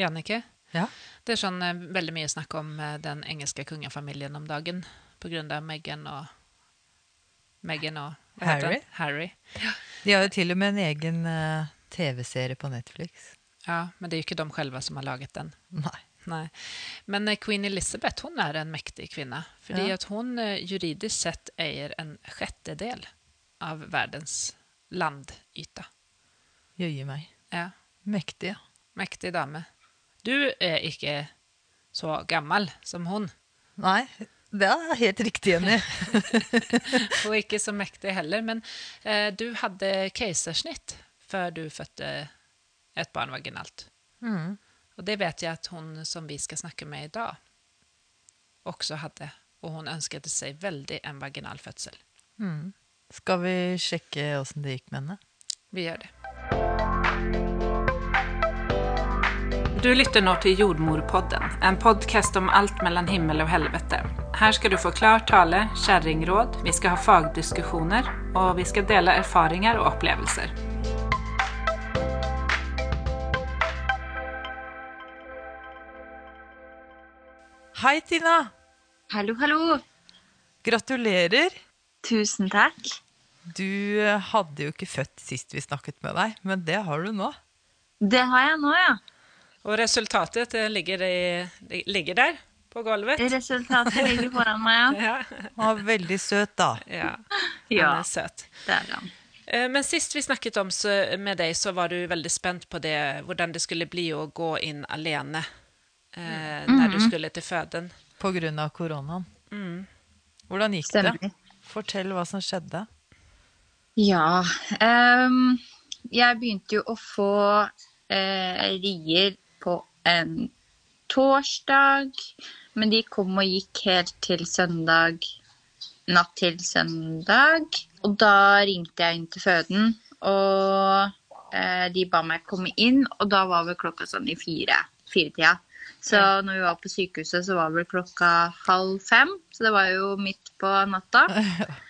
Jannicke. Ja. Det er sånn eh, veldig mye snakk om eh, den engelske kongefamilien om dagen av Meghan og Meghan og Harry. Harry? Ja. De har jo til og med en egen uh, TV-serie på Netflix. Ja, men det er jo ikke de selv som har laget den. Nei. Nei. Men Queen Elizabeth hun er en mektig kvinne. Fordi Ja. at hun juridisk sett eier en sjettedel av verdens landyta. Jøye meg. Ja, Mektig, ja. mektig dame. Du er ikke så gammel som hun. Nei, det er helt riktig, Jenny. Og ikke så mektig heller. Men eh, du hadde keisersnitt før du fødte et barn vaginalt. Mm. Og det vet jeg at hun som vi skal snakke med i dag, også hadde. Og hun ønsket seg veldig en vaginal fødsel. Mm. Skal vi sjekke åssen det gikk med henne? Vi gjør det. Du lytter nå til Jordmorpodden, en podkast om alt mellom himmel og helvete. Her skal du få klar tale, kjerringråd, vi skal ha fagdiskusjoner, og vi skal dele erfaringer og opplevelser. Hei, Tina! Hallo, hallo. Gratulerer! Tusen takk. Du eh, hadde jo ikke født sist vi snakket med deg, men det har du nå. Det har jeg nå, ja. Og resultatet det ligger, i, ligger der på gulvet. Resultatet ligger foran meg, ja. Ja, veldig søt, da. ja. Ja, Han er søt. det er han. Eh, Men sist vi snakket om så, med deg, så var du veldig spent på det, hvordan det skulle bli å gå inn alene eh, når du skulle til føden. På grunn av koronaen. Mm. Hvordan gikk det? Fortell hva som skjedde. Ja. um, jeg begynte jo å få eh, rier en torsdag, men de kom og gikk helt til søndag, natt til søndag. Og da ringte jeg inn til føden, og eh, de ba meg komme inn, og da var vel klokka sånn i fire, firetida. Så når vi var på sykehuset, så var vel klokka halv fem, så det var jo midt på natta.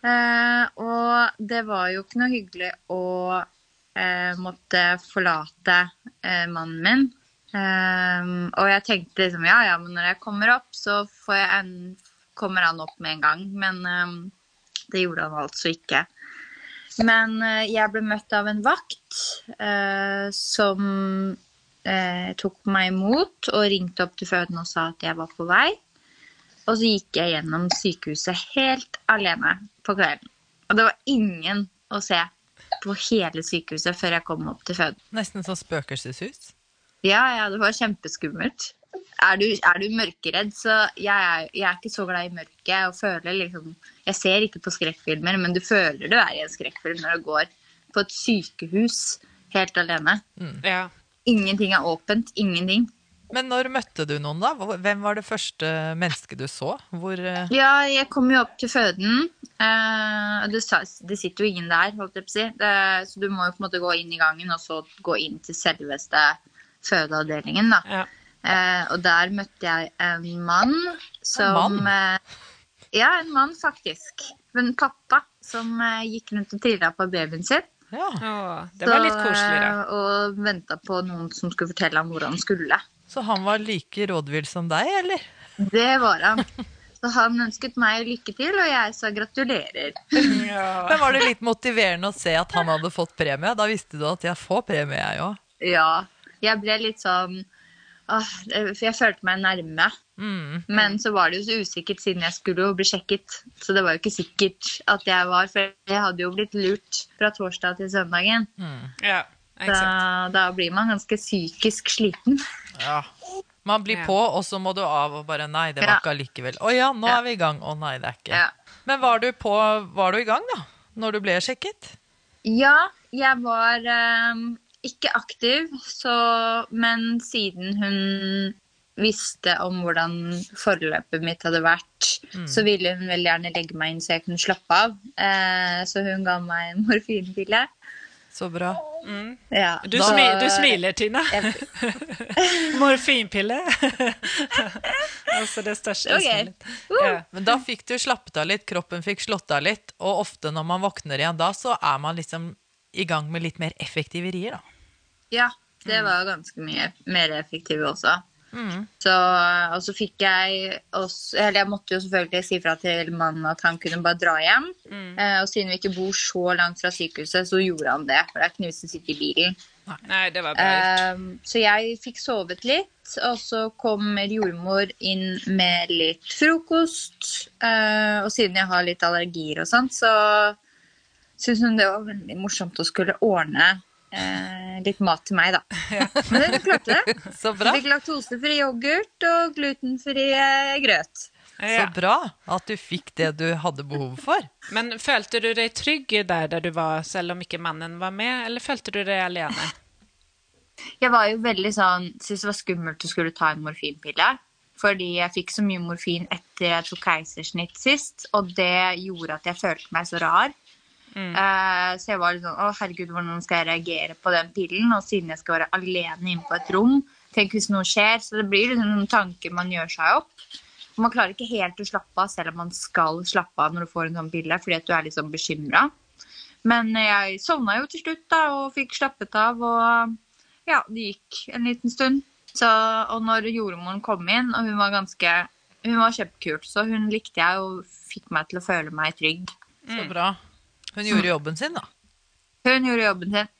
Eh, og det var jo ikke noe hyggelig å eh, måtte forlate eh, mannen min. Eh, og jeg tenkte liksom ja, ja, men når jeg kommer opp, så en, kommer han opp med en gang. Men um, det gjorde han altså ikke. Men uh, jeg ble møtt av en vakt uh, som uh, tok meg imot og ringte opp til føden og sa at jeg var på vei. Og så gikk jeg gjennom sykehuset helt alene på kvelden. Og det var ingen å se på hele sykehuset før jeg kom opp til føden. Nesten som spøkelseshus. Ja, ja, det var kjempeskummelt. Er du, er du mørkeredd, så jeg er, jeg er ikke så glad i mørket. og føler liksom, Jeg ser ikke på skrekkfilmer, men du føler du er i en skrekkfilm når du går på et sykehus helt alene. Ja. Ingenting er åpent. Ingenting. Men når møtte du noen, da? Hvem var det første mennesket du så? Hvor eh, Ja, jeg kom jo opp til føden. Eh, og det, det sitter jo ingen der, holdt jeg på å si. Det, så du må jo på en måte gå inn i gangen, og så gå inn til selveste fødeavdelingen, da. Ja. Eh, og der møtte jeg en mann som mann? eh, Ja, en mann, faktisk. En pappa som eh, gikk rundt og trilla på babyen sin. Ja. Å, det var litt koselig, da. eh, og venta på noen som skulle fortelle ham hvor han skulle. Så han var like rådvill som deg, eller? Det var han. Så han ønsket meg lykke til, og jeg sa gratulerer. Ja. Men var det litt motiverende å se at han hadde fått premie? Da visste du at jeg får premie, jeg òg. Ja. Jeg ble litt sånn åh, For jeg følte meg nærme. Mm. Men så var det jo så usikkert, siden jeg skulle jo bli sjekket. Så det var jo ikke sikkert at jeg var For jeg hadde jo blitt lurt fra torsdag til søndagen. Mm. ja, Da, exakt. da blir man ganske psykisk sliten. Ja. Man blir Ja. på, og så må du av og bare Nei, det var Ja. ikke allikevel. Å ja, nå Ja. er vi i gang. Å nei, det er ikke. Ja. Men var du på Var du i gang, da? Når du ble sjekket? Ja, jeg var eh, ikke aktiv, så, men siden hun visste om hvordan forløpet mitt hadde vært, så ville hun veldig gjerne legge meg inn så jeg kunne slappe av. Eh, så hun ga meg en morfinpille. Så bra. Ja, Du, da, smi, du smiler, Tina. Jeg, Morfinpille. altså det største okay. Uh. Ja. Men da fikk du slappet av litt, kroppen fikk slått av litt, og ofte når man våkner igjen da, så er man liksom i gang med litt mer effektive rier, da. ja, Det var ganske mye mer effektive også. Mm. Så, og så fikk jeg også Eller jeg måtte jo selvfølgelig si fra til mannen at han kunne bare dra hjem. Eh, og siden vi ikke bor så langt fra sykehuset, så gjorde han det. For det er ikke noe vits i å sitte i bilen. Nei, det var bra. Eh, så jeg fikk sovet litt, og så kommer jordmor inn med litt frokost. Eh, og siden jeg har litt allergier og sånt, så syns hun det var veldig morsomt å skulle ordne eh, litt mat til meg, da. Men hun klarte det. Så bra. Fikk laktosefri yoghurt og glutenfri eh, grøt. Så bra at du fikk det du hadde behov for. Men følte du deg trygg der der du var, selv om ikke mannen var med, eller følte du deg alene? Jeg var jo veldig sånn Syntes det var skummelt å skulle ta en morfinpille. Fordi jeg fikk så mye morfin etter jeg tok keisersnitt sist, og det gjorde at jeg følte meg så rar. Eh, så jeg var litt sånn Å, herregud, hvordan skal jeg reagere på den pillen? Og siden jeg skal være alene inne på et rom, tenk hvis noe skjer. Så det blir liksom noen tanker man gjør seg opp. Og man klarer ikke helt å slappe av, selv om man skal slappe av når du får en sånn pille, fordi at du er litt sånn bekymra. Men jeg sovna jo til slutt da, og fikk slappet av, og ja, det gikk en liten stund. Så, og når jordmoren kom inn, og hun var ganske Hun var kjempekul, så hun likte jeg og fikk meg til å føle meg trygg. Så bra. Hun gjorde jobben sin, da. Hun gjorde jobben sin.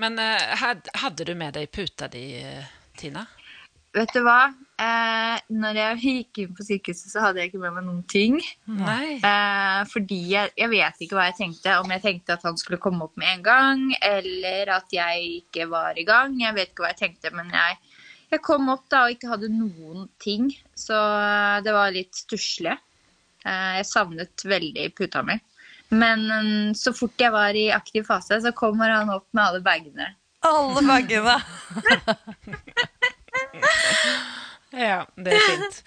Men uh, hadde du med deg puta di, Tina? Vet du hva? Eh, når jeg gikk inn på sykehuset, så hadde jeg ikke med meg noen ting. Nei. Eh, fordi jeg, jeg vet ikke hva jeg tenkte. Om jeg tenkte at han skulle komme opp med en gang, eller at jeg ikke var i gang. Jeg vet ikke hva jeg tenkte, men jeg, jeg kom opp da og ikke hadde noen ting. Så eh, det var litt stusslig. Eh, jeg savnet veldig puta mi. Men um, så fort jeg var i aktiv fase, så kommer han opp med alle bagene. Alle bagene. Ja, det er fint.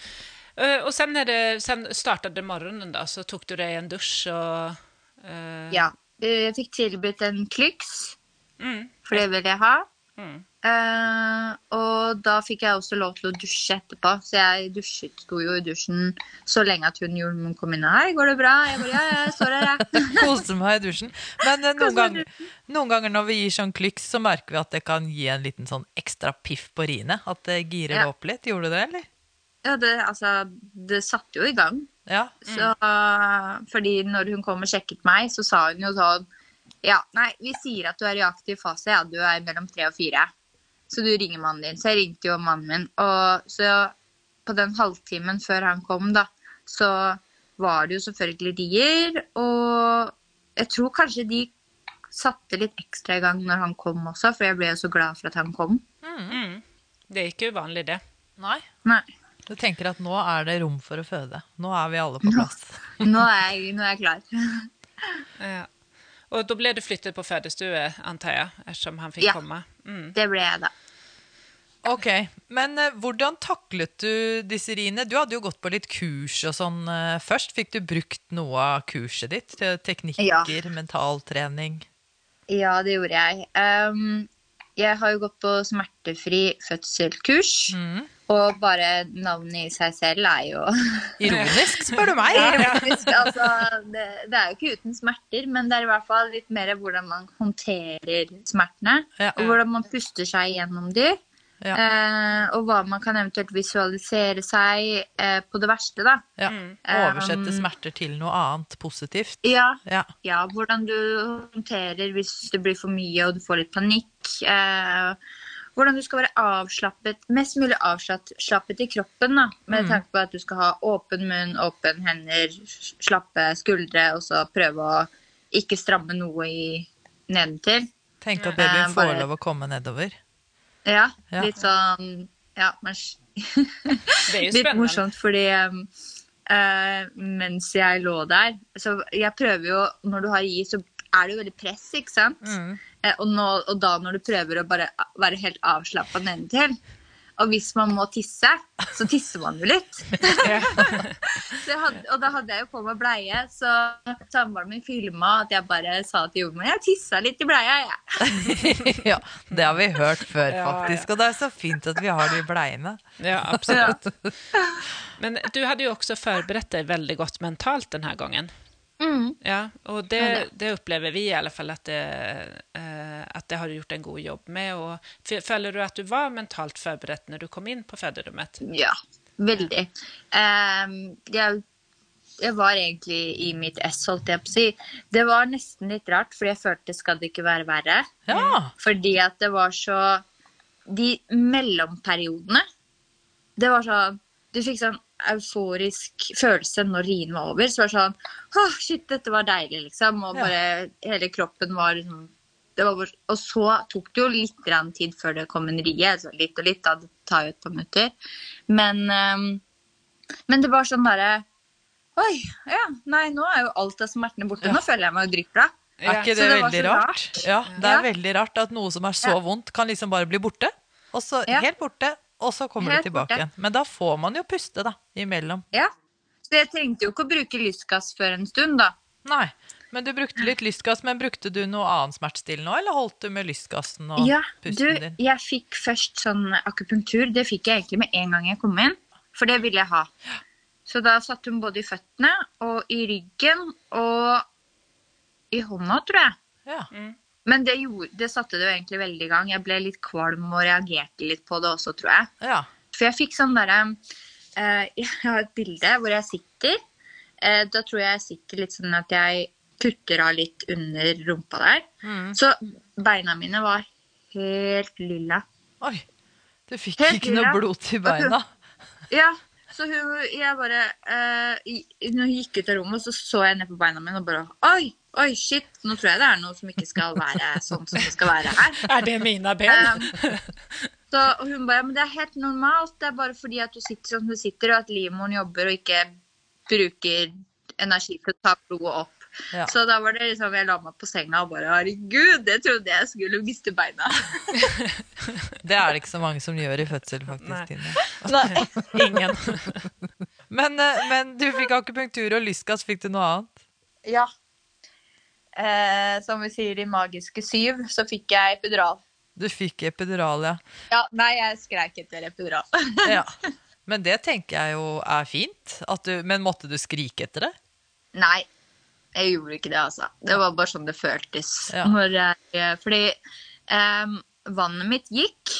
Uh, og sen, när det, sen startade morgonen då, så tok du deg en dusj og uh... Ja. eh, Jeg fikk tilbudt en Klyx, Mm, for det ville jeg ha. mm. Eh, og da fikk jeg også lov til å dusje etterpå. Så jeg dusjet, sto jo i dusjen så lenge at hun jordmoren kom inn og Hei, går det bra? Jeg bare, ja, jeg står her, jeg. Koste meg i dusjen. Men eh, noen, gang, noen ganger når vi gir sånn klyks, så merker vi at det kan gi en liten sånn ekstra piff på riene. At det girer Ja. opp litt. Gjorde det det, eller? Ja, det, altså, det satte jo i gang. Ja. Så, fordi når hun kom og sjekket meg, så sa hun jo sånn Ja, nei, vi sier at du er i aktiv fase. Ja, du er mellom tre og fire. Så du ringer mannen din. Så jeg ringte jo mannen min. Og så på den halvtimen før han kom, da, så var det jo selvfølgelig rier. Og jeg tror kanskje de satte litt ekstra i gang når han kom også, for jeg ble jo så glad for at han kom. Mm. Det er ikke uvanlig, det. Nei. Nei, Du tenker at nå er det rom for å føde. Nå er vi alle på plass. nå er jeg, nå er jeg klar. Ja. Og da ble du flyttet på fødestue, antar jeg, ettersom han fikk Ja. komma. Mm. Det ble jeg, da. Ok, Men eh, hvordan taklet du disse riene? Du hadde jo gått på litt kurs og sånn eh, først. Fikk du brukt noe av kurset ditt? Til teknikker, Ja. mentaltrening? Ja, det gjorde jeg. Um, jeg har jo gått på smertefri fødselkurs. Mm. Og bare navnet i seg selv er jo Ironisk, spør du meg. ironisk. Altså, det, det er jo ikke uten smerter, men det er i hvert fall litt mer hvordan man håndterer smertene. Ja. Og hvordan man puster seg gjennom de. Ja. Eh, og hva man kan eventuelt visualisere seg eh, på det verste, da. Ja. Mm. Oversette Um, smerter til noe annet positivt. Ja, Ja. ja, hvordan du håndterer hvis det blir for mye og du får litt panikk. Eh, hvordan du skal være avslappet, mest mulig avslappet i kroppen. da, Med Mm. tanke på at du skal ha åpen munn, åpen hender, slappe skuldre, og så prøve å ikke stramme noe i nedentil. Tenk at babyen Eh, får bare- lov å komme nedover. Ja, litt sånn Ja, men Litt morsomt, fordi um, uh, mens jeg lå der Så jeg prøver jo Når du har gi, så er det jo veldig press, ikke sant? Mm. Uh, og, nå, og da når du prøver å bare være helt avslappa nedentil Og hvis man må tisse, så tisser man jo litt. så jeg hadde, og da hadde jeg jo på meg bleie, så samboeren min filma at jeg bare sa til jordmoren Jeg tissa litt i bleia, jeg. ja, det har vi hørt før, faktisk. Og det er så fint at vi har de bleiene. Ja, absolutt. Men du hadde jo også forberedt deg veldig godt mentalt denne här gången. Mm. Ja, og det, det. opplever vi i alle fall at det, eh, at det har du gjort en god jobb med. Og føler du at du var mentalt forberedt når du kom inn på föderummet? Ja, veldig. Um, jeg, jeg var egentlig i mitt ess, holdt jeg på å si. Det var nesten litt rart, fordi jeg følte skal det ikke være verre. Ja. Fordi at det var så De mellomperiodene Det var sånn Du fikk sånn euforisk følelse når rien var over. Så var det sånn Åh, shit, dette var deilig, liksom. Og Ja. bare hele kroppen var liksom det var Og så tok det jo litt tid før det kom en rie. Altså litt og litt, da. Det tar jo et par minutter. Men, um, men det var sånn derre Oi, ja, nei, nå er jo alt av smertene borte. Nå føler jeg meg jo dritbra. Er ikke det, det veldig rart? rart. Ja, det er Ja. veldig rart at noe som er så Ja. vondt, kan liksom bare bli borte. Og så Ja. helt borte, og så kommer Helt det tilbake borte. igjen. Men da får man jo puste, da, imellom. Ja. Så jeg trengte jo ikke å bruke lystgass før en stund, da. Nei. Men du brukte litt lystgass, men brukte du noe annen smertestillende òg, eller holdt du med lystgassen og Ja, du, pusten din? jeg fikk først sånn akupunktur. Det fikk jeg egentlig med en gang jeg kom inn, for det ville jeg ha. Så da satte hun både i føttene og i ryggen og i hånda, tror jeg. Ja. Men det, gjorde, det satte det jo egentlig veldig i gang. Jeg ble litt kvalm og reagerte litt på det også, tror jeg. ja. For jeg fikk sånn derre eh, Jeg har et bilde hvor jeg sitter. Eh, da tror jeg jeg sitter litt sånn at jeg kutter av litt under rumpa der. Mm. Så beina mine var helt lilla. Oi. Du fikk Helt ikke noe blod til beina? Ja, så hun, jeg bare eh, Når hun gikk ut av rommet, så så jeg ned på beina mine og bare Oi, oi, shit, nå tror jeg det er noe som ikke skal være sånn som det skal være her. Er det mine ben? Um, så, og hun bare Men det er helt normalt. Det er bare fordi at du sitter som du sitter, og at livmoren jobber og ikke bruker energi til å ta blodet opp. Ja. Så da var det liksom Jeg la meg på senga og bare Herregud, jeg trodde jeg skulle miste beina. Det er det ikke så mange som gjør i fødsel, faktisk. Tine. Nei. ingen. Men, eh, men du fikk akupunktur og lystgass. Fikk du noe annet? Ja. Eh, som vi sier i Magiske syv, så fikk jeg epidural. Du fikk epidural, ja. Ja, nei, jeg skreik etter epidural. ja. Men det tenker jeg jo er fint. At du, men måtte du skrike etter det? nei, jeg gjorde ikke det, altså. Det var bare sånn det føltes. Ja. Når jeg, fordi em, vannet mitt gikk,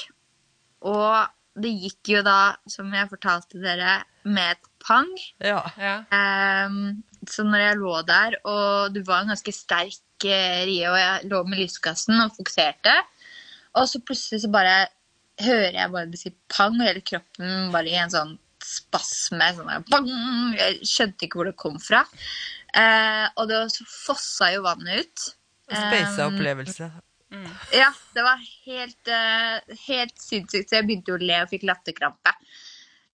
og det gikk jo da, som jeg fortalte dere, med et pang. Ja. Ja. Em, så når jeg lå der, og det var en ganske sterk eh, rie, og jeg lå med lyskassen og fokuserte, og så plutselig så bare hører jeg bare det si pang, og hele kroppen bare i en sånn spasme. Sånn der, bang! Jeg skjønte ikke hvor det kom fra. Eh, og det, så fossa jo vannet ut. Speisa opplevelse. ja, det var helt, uh, helt sinnssykt. Så jeg begynte jo å le og fikk latterkrampe.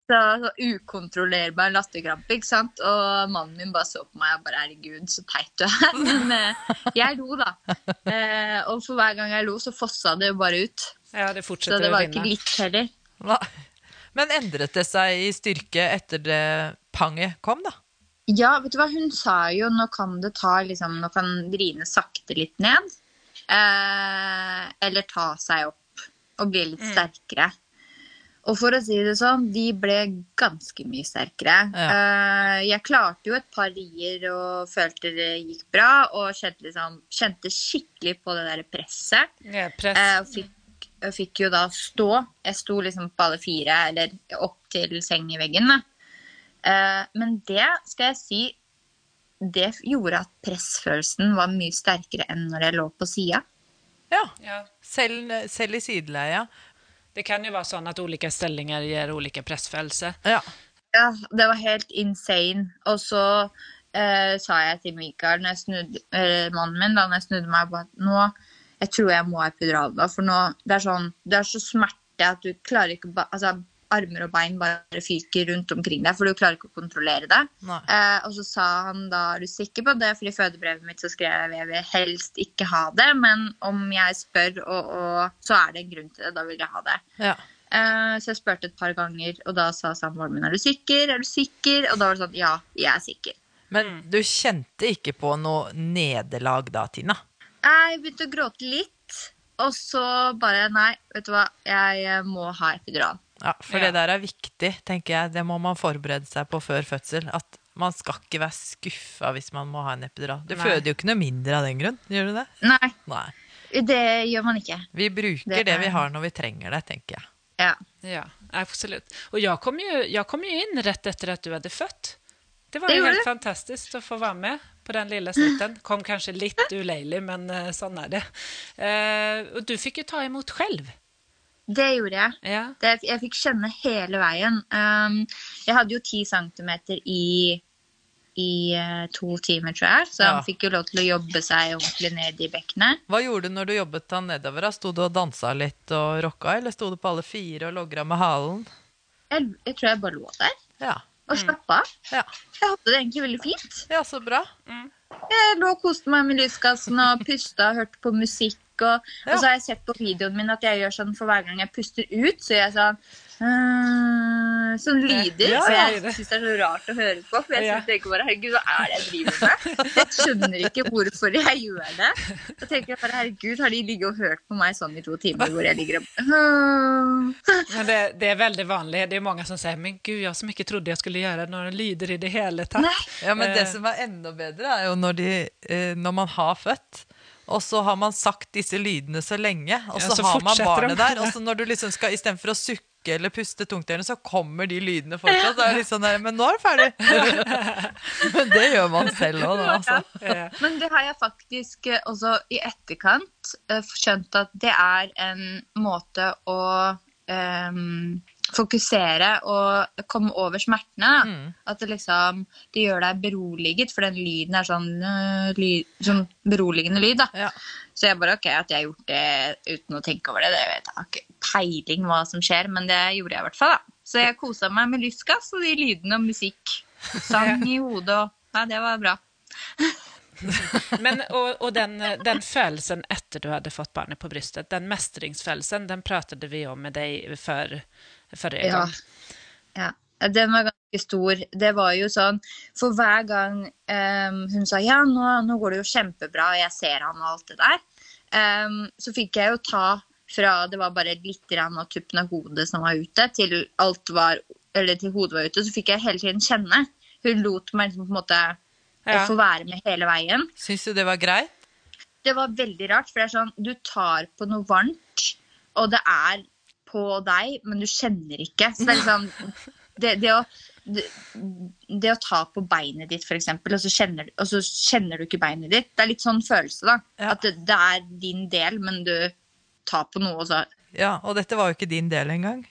Så, så ukontrollerbar latterkrampe, ikke sant. Og mannen min bare så på meg og bare herregud, så teit du er. Men eh, jeg lo, da. Eh, og for hver gang jeg lo, så fossa det jo bare ut. ja, det Så det var ikke glitt litt heller. Hva? Men endret det seg i styrke etter det panget kom, da? Ja, vet du hva, hun sa jo nå kan det ta liksom, nå kan riene sakte litt ned. Eh, eller ta seg opp og bli litt sterkere. Og for å si det sånn, de ble ganske mye sterkere. Eh, jeg klarte jo et par rier og følte det gikk bra, og kjente, liksom, kjente skikkelig på det der presset. Ja, press. Eh, og fikk, og fikk jo da stå. Jeg sto liksom på alle fire, eller opp til sengeveggen. i veggen. men det skal jeg si Det gjorde at pressfølelsen var mye sterkere enn når jeg lå på sida. Ja. Ja. Selv, selv i sideleia. Det kan jo være sånn at ulike stillinger gir ulike pressfølelse. Ja. Ja, det var helt insane. Og så eh, sa jeg til Mikael, når jeg snudde, eh, mannen min, da når jeg snudde meg, på at nå jeg tror jeg må ha epidural. da, For nå, det er sånn, det er så smerte at du klarer ikke å altså Armer og bein bare fyker rundt omkring deg, for du klarer ikke å kontrollere det. Eh, og så sa han da er du sikker på det, for i fødebrevet mitt så skrev jeg jeg vil helst ikke ha det, men om jeg spør, og, og, så er det en grunn til det. Da vil jeg ha det. Ja. Eh, så jeg spurte et par ganger, og da sa samboeren min er du sikker, er du sikker? Og da var det sånn ja, jeg er sikker. Men du kjente ikke på noe nederlag da, Tina? Jeg begynte å gråte litt, og så bare nei, vet du hva, jeg eh, må ha epidural. Ja, For Ja. det der er viktig, tenker jeg. Det må man forberede seg på før fødsel. At man skal ikke være skuffa hvis man må ha en epidural. Du Nei. føder jo ikke noe mindre av den grunn. Gjør du det? Nei, Nei. det gjør man ikke. Vi bruker Det det, vi har når vi trenger det, tenker jeg. Ja. Ja, absolutt. Og jeg kom, jo, jeg kom jo, inn rett etter at du hadde født. Det var Det jo helt det. fantastisk å få være med på den lille snitten. Kom kanskje litt uleilig, men eh, sånn er det. Uh, og du fikk jo ta imot själv. Det gjorde jeg. Ja. Det, jeg fikk kjenne hele veien. Um, jeg hadde jo ti centimeter i, i uh, to timer, tror jeg. Så Ja. han fikk jo lov til å jobbe seg ordentlig ned i bekkenet. Hva gjorde du når du jobbet han nedover? Sto du og dansa litt og rocka, eller sto du på alle fire og logra med halen? Jeg, jeg tror jeg bare lå der Ja. og slappa av. ja. Jeg hadde det egentlig veldig fint. Ja, så bra. Jeg lå og koste meg med lysgassen og pusta og hørte på musikk. Og, Ja. og så har jeg sett på videoen min at jeg gjør sånn for hver gang jeg puster ut, så gjør jeg sånn øh, Sånn lyder. Ja, ja, jeg det. syns det er så rart å høre på. For jeg tenker bare herregud, hva er det jeg driver med? Jeg skjønner ikke hvorfor jeg gjør det. Så tenker jeg bare herregud, har de ligget og hørt på meg sånn i to timer hvor jeg ligger og. Men det, det er veldig vanlig. Det er mange som sier men gud, jeg som ikke trodde jeg skulle gjøre noen lyder i det hele tatt. Nei. Ja, men det Eh. som er enda bedre, er jo når, de, eh, når man har født. Og så har man sagt disse lydene så lenge, og Ja, så, så har man barnet der. Og så når du liksom skal, istedenfor å sukke eller puste tungt, så kommer de lydene fortsatt. Så er det litt sånn der, Men nå er det ferdig! men det gjør man selv òg, da. Altså. Ja. Men det har jeg faktisk eh, også i etterkant eh, skjønt at det er en måte å ehm, fokusere og komme over smertene. Mm. At det liksom det gjør deg beroliget, for den lyden er sånn, øh, lyd, sånn beroligende lyd. da. Ja. Så jeg bare OK, at jeg har gjort det uten å tenke over det. det vet Jeg har ikke peiling hva som skjer, men det gjorde jeg i hvert fall. da. Så jeg kosa meg med lystgass og de lydene og musikk. Sang i hodet og Ja, det var bra. Men, og, og den, den følelsen etter du hadde fått barnet på brystet, den mestringsfølelsen, den pratet vi om med dig för, gang. Ja. Ja. Den var ganske stor. Det var jo sånn For hver gang um, hun sa ja, nå, nå går det jo kjempebra, og jeg ser han og alt det der, um, så fikk jeg jo ta fra det var bare litt av tuppen av hodet som var ute, til var Eller til hodet var ute, så fikk jeg hele tiden kjenne. Hun lot meg liksom på en måte Ja. få være med hele veien. Syns du det var greit? Det var veldig rart, for det er sånn Du tar på noe varmt, og det er på deg, men du kjenner ikke. Så det er liksom Det, det, å, det, det å ta på beinet ditt, eksempel, og så, kjenner, du- og så kjenner du ikke beinet ditt. Det er litt sånn følelse, da. Ja. At det, det er din del, men du tar på noe, og så Ja, Og dette var jo ikke din del engang.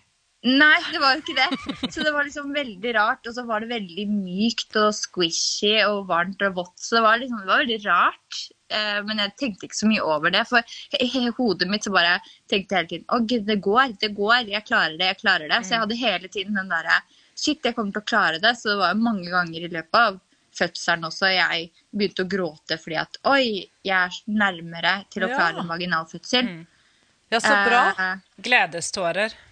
Nei, det var jo ikke det. Så det var liksom veldig rart. Og så var det veldig mykt og squishy og varmt og vått. Så det var, liksom, det var veldig rart. Eh, men jeg tenkte ikke så mye over det. For i hodet mitt så bare tenkte jeg hele tiden Å, gud, det går, det går. Jeg klarer det, jeg klarer det. Så jeg hadde hele tiden den derre Shit, jeg kommer til å klare det. Så det var mange ganger i løpet av fødselen også jeg begynte å gråte fordi at Oi, jeg er nærmere til å klare en vaginalfødsel. Ja, så bra. Gledestårer. Glädestårar.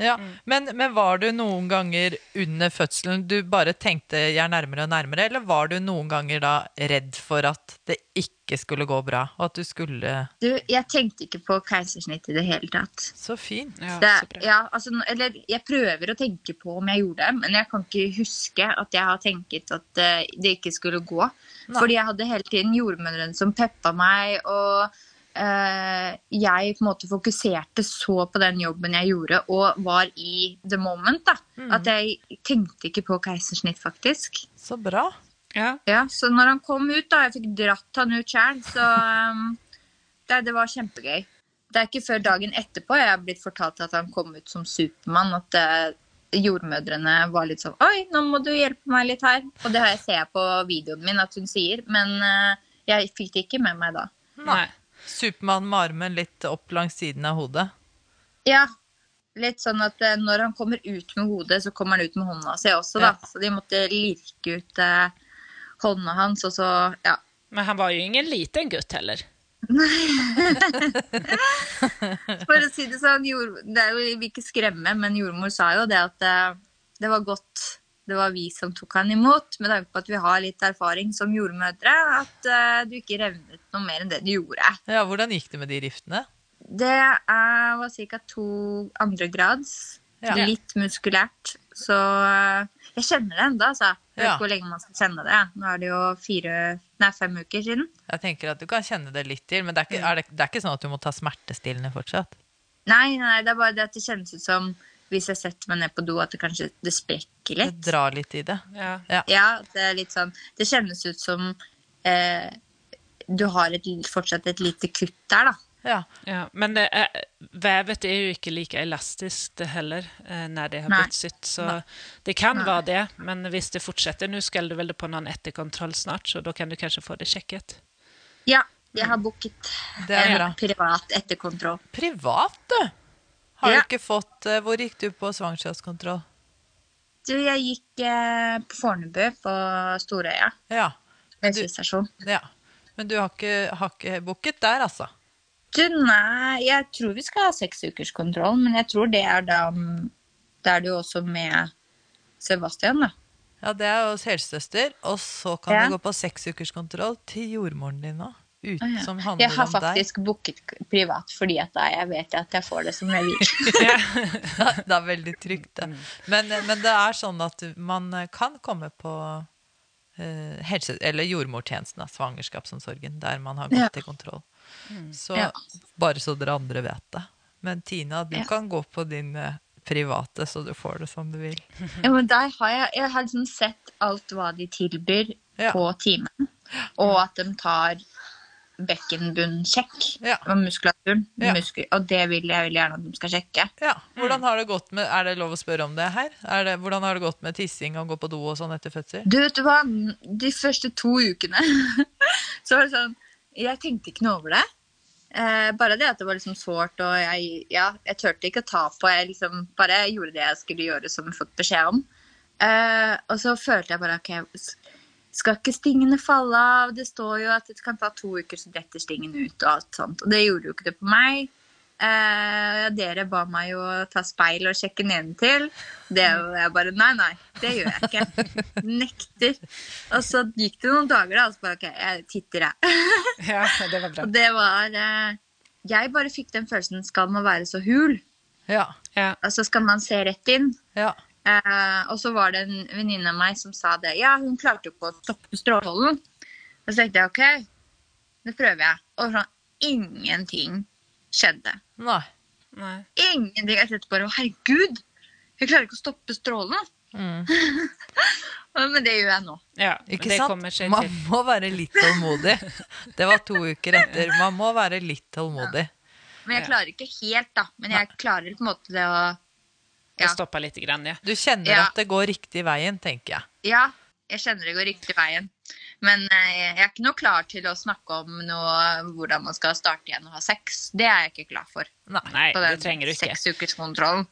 Ja, men, men var du noen ganger under fødselen du bare tenkte 'jeg er nærmere og nærmere', eller var du noen ganger da redd for at det ikke skulle gå bra, og at du skulle Du, jeg tenkte ikke på keisersnitt i det hele tatt. Så fint. Ja, Det, så bra. ja, altså, eller jeg prøver å tenke på om jeg gjorde det, men jeg kan ikke huske at jeg har tenkt at eh, det ikke skulle gå. Nei. Fordi jeg hadde hele tiden jordmødrene som peppa meg, og jeg på en måte fokuserte så på den jobben jeg gjorde, og var i the moment. da. Mm. At jeg tenkte ikke på keisersnitt, faktisk. Så bra. Ja. Ja, Så når han kom ut, da, jeg fikk dratt han ut sjøl, så um, det, det var kjempegøy. Det er ikke før dagen etterpå jeg har blitt fortalt at han kom ut som Supermann, at eh, jordmødrene var litt sånn Oi, nå må du hjelpe meg litt her. Og det har jeg ser på videoen min at hun sier, men eh, jeg fikk det ikke med meg da. Nei. Supermann med armen litt opp langs siden av hodet. Ja, litt sånn at eh, når han kommer ut med hodet, så kommer han ut med hånda si også, da. Ja. Så de måtte lirke ut eh, hånda hans, og så Ja. Men han var jo ingen liten gutt heller. For å si det sånn, jord, det er jo, vi vil ikke skremme, men jordmor sa jo det at eh, det var godt det var vi som tok han imot, med tanke på at vi har litt erfaring som jordmødre, at uh, du ikke revnet noe mer enn det du gjorde. Ja, Hvordan gikk det med de riftene? Det er, var ca. to andregrads. Ja. Litt muskulært. Så uh, jeg kjenner det ennå, altså. Jeg vet Ja. ikke hvor lenge man skal kjenne det. Nå er det jo fire, nei, fem uker siden. Jeg tenker at du kan kjenne det litt til, men det er ikke, er det, det er ikke sånn at du må ta smertestillende fortsatt? Nei, nei, det er bare det at det kjennes ut som hvis jeg setter meg ned på do, at det kanskje det sprekker litt. Det drar litt i det. Ja. Ja, det er litt sånn Det kjennes ut som eh, du har et, fortsatt et lite kutt der, da. Ja. Ja, men det er, vevet er jo ikke like elastisk det heller eh, når det har blitt sytt. Så det kan være det, men hvis det fortsetter Nå skal du vel på noen etterkontroll snart, så da kan du kanskje få det sjekket. Ja, jeg har booket en privat etterkontroll. Privat, du! Har Ja. du ikke fått eh, Hvor gikk du på svangerskapskontroll? Du, jeg gikk eh, på Fornebu, på Storøya. Ja. Men du, Bensinstasjon. ja. Men du har ikke, har ikke booket der, altså? Du, nei, jeg tror vi skal ha seksukerskontroll, men jeg tror det er da Da er jo også med Sebastian, da. Ja, det er hos helsesøster, og så kan Ja. du gå på seksukerskontroll til jordmoren din nå. Ut, som ja. Som handler Jeg har faktisk booket privat fordi at da jeg vet at jeg får det som jeg vil. det er veldig trygt, det. Men, men det er sånn at man kan komme på eh, helse, eller jordmortjenesten, svangerskapsomsorgen, der man har gått Ja. til kontroll. Så Ja. bare så dere andre vet det. Men Tina, du Ja. kan gå på din eh, private, så du får det som du vil. Ja, men der har jeg, jeg har liksom sett alt hva de tilbyr Ja. på timen, og at de tar bekkenbunnsjekk Ja. og muskulaturen. Ja. Muskul og det vil jeg veldig gjerne at de skal sjekke. Ja, hvordan har det gått med, Er det lov å spørre om det her? Er det, hvordan har det gått med tissing og gå på do og sånn etter fødsel? Du vet hva, de første to ukene så var det sånn Jeg tenkte ikke noe over det. Eh, bare det at det var liksom sårt, og jeg, ja, jeg turte ikke å ta på. Jeg liksom bare gjorde det jeg skulle gjøre som jeg fått beskjed om. Eh, og så følte jeg bare ok, skal ikke stingene falle av? Det står jo at det kan ta to uker, så detter stingen ut. Og alt sånt. Og det gjorde jo ikke det på meg. Eh, dere ba meg jo ta speil og sjekke nedentil. Det var jeg bare Nei, nei, det gjør jeg ikke. Nekter. Og så gikk det noen dager, da, og så bare OK, jeg titter, jeg. Ja, det var bra. Og det var eh, Jeg bare fikk den følelsen Skal man være så hul? Ja. Ja. Altså skal man se rett inn? ja. Eh, og så var det en venninne av meg som sa det. Ja, hun klarte jo ikke å stoppe strålen. Og så tenkte jeg OK, det prøver jeg. Og sånn ingenting skjedde. Nei. Nei. Ingenting. Jeg tenkte bare å herregud, jeg klarer ikke å stoppe strålen. Mm. Men det gjør jeg nå. Ja, Ikke det sant? Man må være litt tålmodig. Det var to uker etter. Man må være litt tålmodig. Men jeg klarer ikke helt, da. Men jeg klarer på en måte det å Ja. Ja. Stoppa litt. grann, ja. Du kjenner Ja. at det går riktig veien, tenker jeg. Ja, jeg kjenner det går riktig veien. Men eh, jeg er ikke noe klar til å snakke om noe, hvordan man skal starte igjen og ha sex. Det er jeg ikke klar for. Nei. Det trenger du ikke. seksukerskontrollen.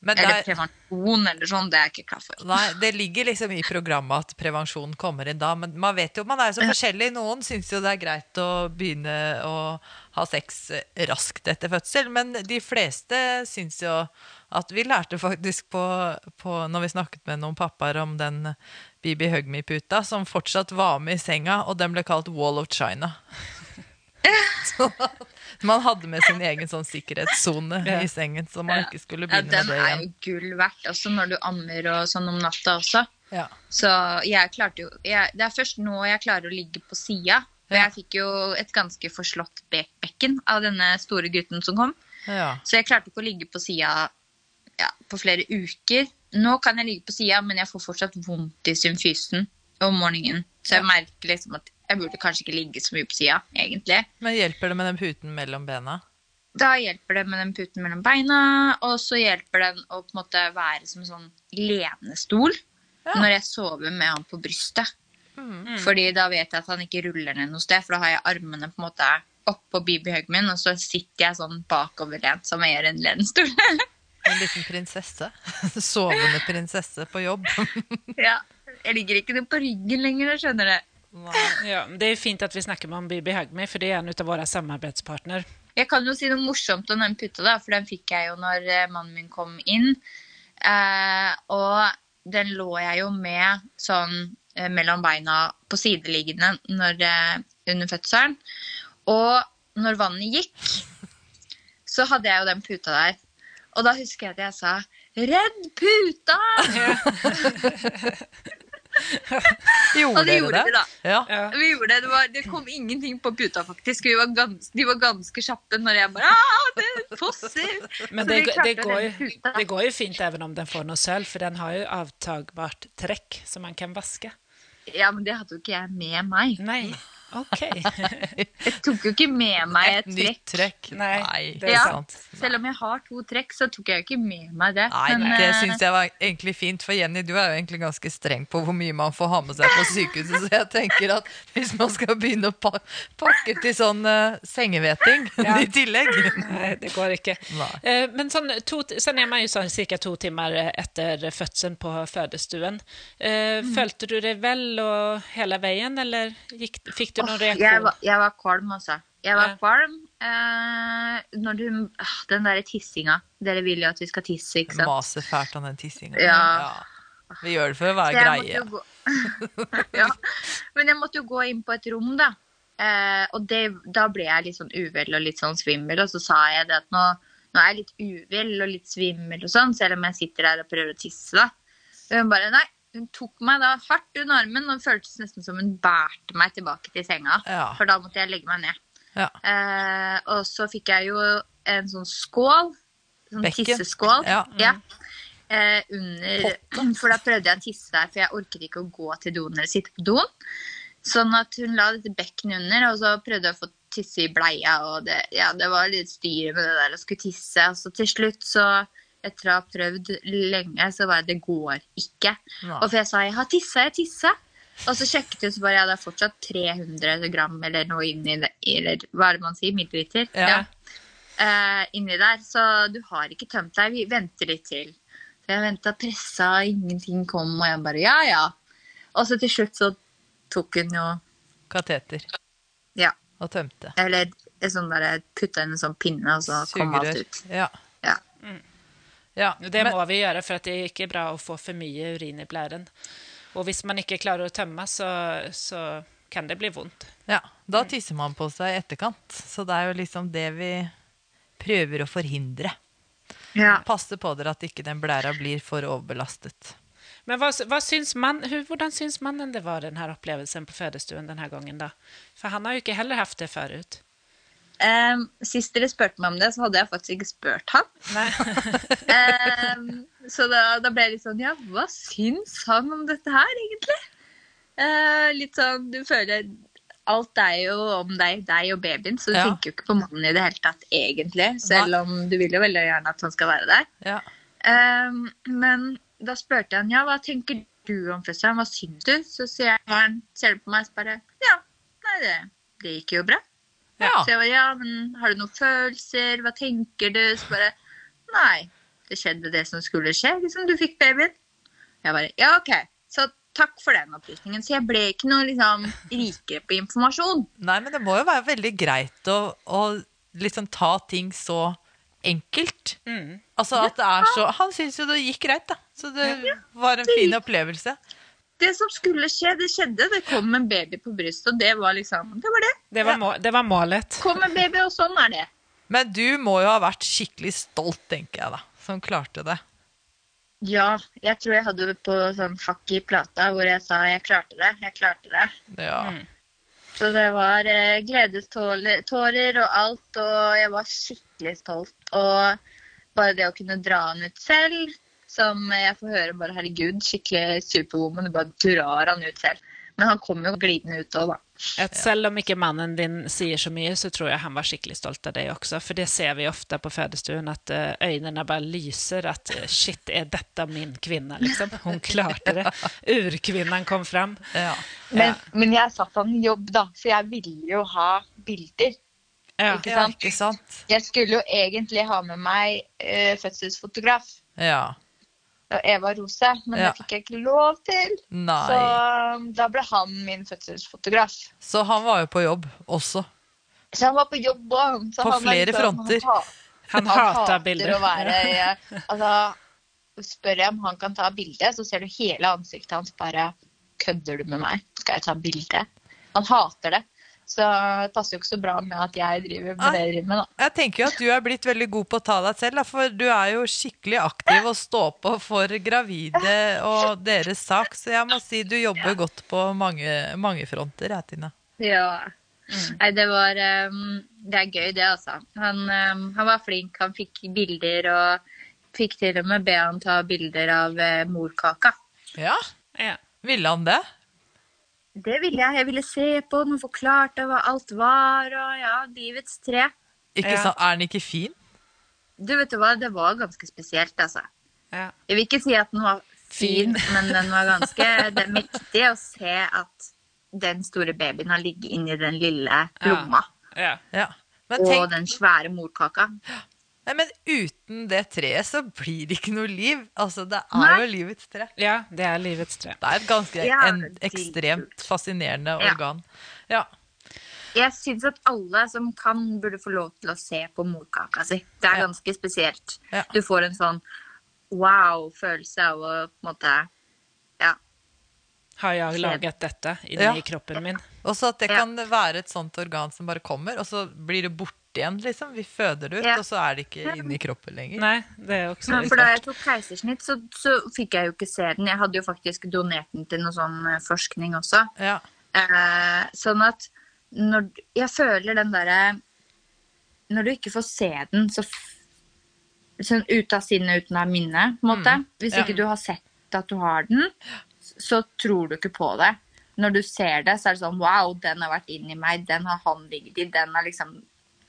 Eller er, prevensjon eller sånn. Det er jeg ikke klar for. nei, det ligger liksom i programmet at prevensjon kommer inn da. Men man vet jo, man er så forskjellig. Noen syns jo det er greit å begynne å ha sex raskt etter fødsel. Men de fleste syns jo at vi lærte faktisk på, på Når vi snakket med noen pappaer om den Bibi Hugme-puta, som fortsatt var med i senga, og den ble kalt Wall of China. Så man hadde med sin egen sånn sikkerhetssone i sengen, så man ikke skulle begynne ja, med det igjen. Den er jo gull verdt, også når du ammer og sånn om natta også. Ja. Så jeg klarte jo jeg, Det er først nå jeg klarer å ligge på sida. For Ja. jeg fikk jo et ganske forslått bekken av denne store gutten som kom. Ja. Så jeg klarte ikke å ligge på sida ja, på flere uker. Nå kan jeg ligge på sida, men jeg får fortsatt vondt i symfysen om morgenen. Så jeg merker liksom at jeg burde kanskje ikke ligge så mye på sida, egentlig. Men hjelper det med den puten mellom bena? Da hjelper det med den puten mellom beina, og så hjelper den å på en måte være som en sånn lenestol Ja. når jeg sover med han på brystet. Mm. Fordi da vet jeg at han ikke ruller ned noe sted, for da har jeg armene på en måte oppå babyhuggen min, og så sitter jeg sånn bakoverlent som jeg gjør en lenestol. En liten prinsesse. Sovende prinsesse på jobb. ja. Jeg ligger ikke noe på ryggen lenger, jeg skjønner det. ja. Det er fint at vi snakker med om Bibi Hagme, for det er en av våre samarbeidspartner Jeg kan jo si noe morsomt om den putta, da, for den fikk jeg jo når eh, mannen min kom inn. Eh, og den lå jeg jo med sånn eh, mellom beina på sideliggende når, eh, under fødselen. Og når vannet gikk, så hadde jeg jo den puta der. Og da husker jeg at jeg sa 'Redd puta!' Gjorde Og det gjorde det? vi, da. Ja. Vi gjorde det. Det, var, det kom ingenting på puta, faktisk. Vi var gans, de var ganske kjappe når jeg bare ah, det fosser! Men det, det, går det går jo fint even om den får noe sølv, for den har jo avtagbart trekk som man kan vaske. Ja, men det hadde jo ikke jeg med meg. Nei, ok. Jeg tok jo ikke med meg Et et nytt trekk. Nei, Nei, det er Ja. sant. Selv om jeg har to trekk, så tok jeg jo ikke med meg det. Nei, Men, det eh, syns jeg var egentlig fint, for Jenny, du er jo egentlig ganske streng på hvor mye man får ha med seg på sykehuset, så jeg tenker at hvis man skal begynne å pakke til sånn uh, sengeveting Ja. i tillegg Nei, det går ikke. Eh, Men sånn, to, sen er man jo sånn ca. to timer etter fødselen på fødestuen. Eh, Følte du deg vel og hele veien, eller gikk, fikk du noen reaksjon? jeg, var, jeg var kvalm, altså. Jeg var Ja. kvalm eh, når du ah, Den derre tissinga. Dere vil jo at vi skal tisse, ikke sant? Maser fælt av den tissinga. Ja. Vi gjør det for å være greie. gå... ja. Men jeg måtte jo gå inn på et rom, da. Eh, og det, da ble jeg litt sånn uvel og litt sånn svimmel, og så sa jeg det at nå, nå er jeg litt uvel og litt svimmel og sånn, selv om jeg sitter der og prøver å tisse, da. Og hun bare nei. Hun tok meg da hardt under armen, og det føltes nesten som hun bærte meg tilbake til senga. Ja. For da måtte jeg legge meg ned. Ja. Eh, og så fikk jeg jo en sånn skål. Sånn Bekken. tisseskål. Ja. Eh, under For da prøvde jeg å tisse der, for jeg orket ikke å gå til doen eller sitte på doen. Sånn at hun la dette bekkenet under, og så prøvde jeg å få tisse i bleia. Og det, ja, det var litt styr med det der å skulle tisse. Og så til slutt, så etter å ha prøvd lenge, så bare det går ikke. Ja. Og for jeg sa jeg har tissa, jeg tissa. Og så sjekket hun, så bare ja, det er fortsatt 300 gram eller noe inni det, eller hva er det man sier, milliliter? Ja. Eh, inni der. Så du har ikke tømt deg. Vi venter litt til. Så jeg venta, pressa, ingenting kom, og jeg bare ja, ja. Og så til slutt så tok hun jo Kateter. Ja. Og tømte. Eller sånn der, putta inn en sånn pinne, og så kom alt ut. Ja. Ja. Ja. Det Men- må vi gjøre, for at det er ikke bra å få for mye urin i blæren. Og hvis man ikke klarer å tømme, så, så kan det bli vondt. Ja, da tisser man på seg i etterkant. Så det er jo liksom det vi prøver å forhindre. Ja. Passe på dere at ikke den blæra blir for overbelastet. Men hva, hva syns man, hvordan syns mannen det var, denne opplevelsen på fødestuen denne gangen? da? For han har jo ikke heller hatt det forut. Em, sist dere spurte meg om det, så hadde jeg faktisk ikke spurt han. Nei. Så da, da ble jeg litt sånn Ja, hva syns han om dette her, egentlig? Eh, litt sånn Du føler Alt er jo om deg, deg og babyen, så du Ja. tenker jo ikke på mannen i det hele tatt, egentlig. Selv om du vil jo veldig gjerne at han skal være der. Ja. Em, men da spurte jeg han ja, hva tenker du om fødselen, hva syns du? Så sier han, ser du på meg og bare ja, nei, det, det gikk jo bra. Ja. Så jeg bare, ja, men har du noen følelser? Hva tenker du? Så bare, nei, det skjedde det som skulle skje, liksom, du fikk babyen. Jeg bare, ja, ok, så takk for den opplysningen. Så jeg ble ikke noe liksom rikere på informasjon. Nei, men det må jo være veldig greit å, å liksom ta ting så enkelt. Mm. Altså at det er så Han syns jo det gikk greit, da. Så det var en fin opplevelse. Det som skulle skje, det skjedde. Det kom en baby på brystet, og det var liksom, det var det. Det var, må, det var målet. Kom en baby, og sånn er det. Men du må jo ha vært skikkelig stolt, tenker jeg, da. Som klarte det. Ja, jeg tror jeg hadde det på sånn hakk i plata, hvor jeg sa jeg klarte det, jeg klarte det. Ja. Mm. Så det var eh, gledestårer og alt, og jeg var skikkelig stolt. Og bare det å kunne dra han ut selv, som jeg får høre bare herregud, skikkelig superwoman, du bare drar han ut selv. Men han kommer jo glidende ut òg, da. At selv om ikke mannen din sier så mye, så tror jeg han var skikkelig stolt av deg også. For det ser vi ofte på fødestuen, at eh, øynene bare lyser. At eh, shit, er dette min kvinne, liksom? Hun klarte det. Urkvinnen kom fram. ja. Men, men jeg satt han i jobb, da, så jeg ville jo ha bilder. Ja. Ikke ja sant? ikke sant? Jeg skulle jo egentlig ha med meg uh, fødselsfotograf. Ja. Og Eva Rose, men Ja. det fikk jeg ikke lov til. Nei. Så um, da ble han min fødselsfotograf. Så han var jo på jobb også. Så han var på jobb òg. På flere fronter. Han Han hater hata bilder. å være ja, Altså, spør jeg om han kan ta bilde, så ser du hele ansiktet hans bare Kødder du med meg? Skal jeg ta bilde? Han hater det. Så det passer jo ikke så bra med at jeg driver med det jeg driver med, da. Jeg tenker jo at du er blitt veldig god på å ta deg selv, da, for du er jo skikkelig aktiv og stå på for gravide og deres sak, så jeg må si du jobber godt på mange, mange fronter, jeg, Tina. Ja. Nei, det var um, Det er gøy, det, altså. Han, um, han var flink. Han fikk bilder og fikk til og med be han ta bilder av uh, morkaka. Ja, Ja. ville han det? Det ville jeg. Jeg ville se på den og forklarte hva alt var, og ja, livets tre. Ikke sant? Er den ikke fin? Du vet du hva, det var ganske spesielt, altså. Ja. Jeg vil ikke si at den var fin, Fin. men den var ganske Det er mektig å se at den store babyen har ligget inni den lille lomma. Ja. Ja. Men, Og den svære morkaka. Nei, men uten det treet så blir det ikke noe liv. Altså, det er Nei. jo livets tre. ja, det er livets tre. Det er et ganske Ja, en, ekstremt fascinerende Ja. organ. Ja. Jeg syns at alle som kan, burde få lov til å se på morkaka si. Det er Ja. ganske spesielt. Ja. Du får en sånn wow-følelse av å på en måte. Har jeg laget dette inni Ja. kroppen min? Også at det kan være et sånt organ som bare kommer, og så blir det borte igjen, liksom. Vi føder det ut, Ja. og så er det ikke inni kroppen lenger. Nei, det er også Men litt for da jeg tok keisersnitt, så, så fikk jeg jo ikke se den. Jeg hadde jo faktisk donert den til noe sånn eh, forskning også. Ja. Eh, sånn at når Jeg føler den derre Når du ikke får se den så sånn ut av sinne, uten av minne, på en måte. Hvis Ja. ikke du har sett at du har den, så tror du ikke på det. Når du ser det, så er det sånn Wow, den har vært inni meg. Den har han ligget i. Den har liksom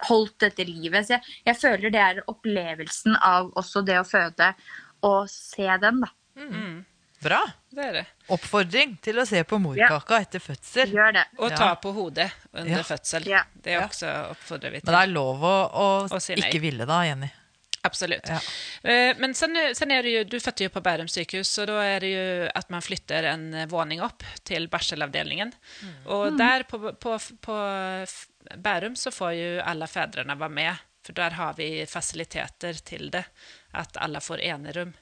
holdt dette livet. Så jeg, jeg føler det er opplevelsen av også det å føde, og se den, da. Bra. Det er det. Oppfordring til å se på morkaka etter fødsel. Gjør det. Og ta på hodet under Ja. fødsel. Ja. Det Ja. også oppfordrer vi til. Men det er lov å, å Å si ikke ville da, Jenny. Absolut. Ja. Eh, Men sen, sen är det ju, du födde ju på Bærum sykehus, så da er det ju att man flyttar en våning opp til barselavdelningen. og der på, på, på Bærum så får ju alla fäderna vara med, for der har vi faciliteter til det, at alle får enerom.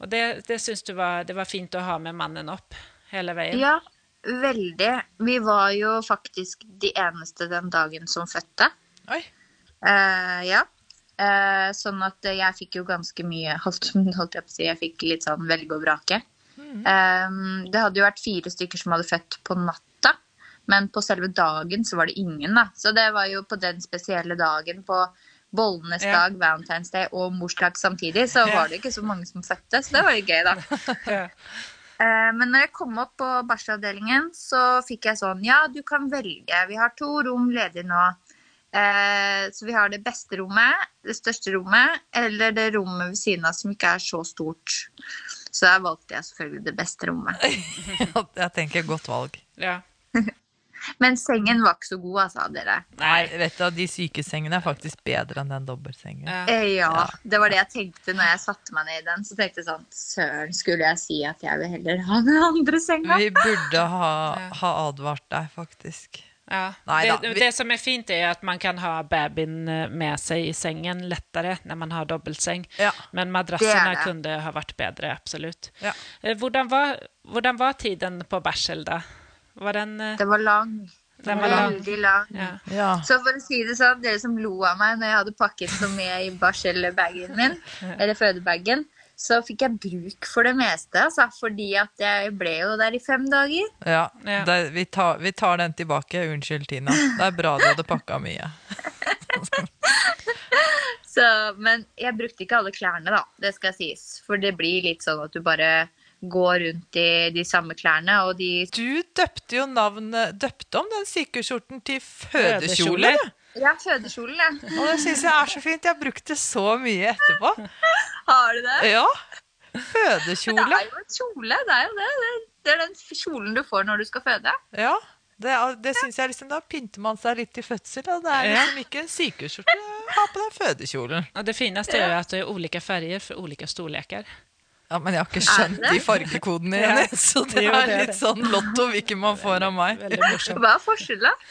Og det, det syns du var, det var fint å ha med mannen opp hele veien? Ja, veldig. Vi var jo faktisk de eneste den dagen som fødte. Oi. Eh, ja. Eh, sånn at jeg fikk jo ganske mye holdt, holdt jeg på å si, Jeg fikk litt sånn velge og vrake. Eh, det hadde jo vært fire stykker som hadde født på natta, men på selve dagen så var det ingen. da. Så det var jo på den spesielle dagen på bollenes Ja. dag, Valentine's Day og morsdag samtidig, så var det ikke så mange som fødte. Så det var jo gøy, da. Ja. Eh, Men når jeg kom opp på barselavdelingen, så fikk jeg sånn Ja, du kan velge. Vi har to rom ledig nå. Eh, Så vi har det beste rommet, det største rommet, eller det rommet ved siden av som ikke er så stort. Så der valgte jeg selvfølgelig det beste rommet. Jeg tenker godt valg. ja. Men sengen var ikke så god, altså, dere. Nei, vet du, De sykesengene er faktisk bedre enn den dobbeltsengen. Ja. Eh, Ja, det var det jeg tenkte når jeg satte meg ned i den. Så tenkte jeg sånn Søren, skulle jeg si at jeg vil heller ha den andre senga? Vi burde ha, ha advart deg, faktisk. Ja. Nej det, det som er fint er at man kan ha babyn eh, med seg i sengen lettere når man har dobbeltseng, Ja. Men madrassene kunde ha vært bedre, absolutt. Ja. Eh, Hvordan var, hvordan var tiden på barsel da? Var den Den Det var lang. Den var lang. Veldig lang. ja. Ja. Så for å si det sånn, dere som lo av meg når jeg hadde pakket så mye i barselbagen min, eller fødebagen, så fikk jeg bruk for det meste, altså, fordi at jeg ble jo der i fem dager. ja. Det, vi, tar, vi tar den tilbake. Unnskyld, Tina. Det er bra du hadde pakka mye. Så, men jeg brukte ikke alle klærne, da. Det skal sies. For det blir litt sånn at du bare går rundt i de samme klærne, og de Du døpte jo navnet Døpte om den sykehusskjorten til. Fødekjole. Ja, fødekjolen, ja. Og det syns jeg er så fint. Jeg har brukt det så mye etterpå. Har du det? Ja. Men det er jo en kjole. Det er jo det. Det- er den kjolen du får når du skal føde. Ja. Det, det synes jeg liksom, Da pynter man seg litt til fødsel. Og det er liksom ikke en sykehusskjorte. Ha på deg fødekjolen. Og det fineste er jo at det er ulike farger for ulike storlekar. Ja, Men jeg har ikke skjønt de fargekodene igjen, så det Jo, er litt sånn lotto hvilken man får av meg. Hva er forskjellen?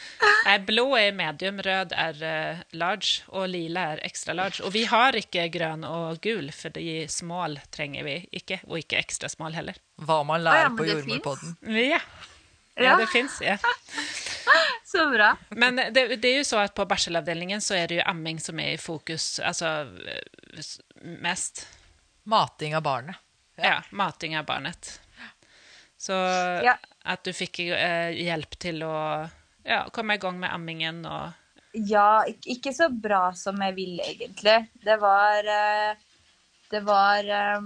Blå er medium, rød er eh, large og lila er ekstra large. Og vi har ikke grønn og gul, for de small trenger vi ikke, og ikke ekstra small heller. Hva man ja, lærer på Jordmorpodden. Ja, ja Ja. det fins. Ja. Så bra. Men det, det er jo så at på barselavdelningen så er det jo amming som er i fokus, alltså eh, mest. Mating av barnet. Ja, mating av barnet. Så Ja. at du fikk eh, hjelp til å ja, komme i gang med ammingen og Ja, ikke så bra som jeg ville, egentlig. Det var eh, Det var eh,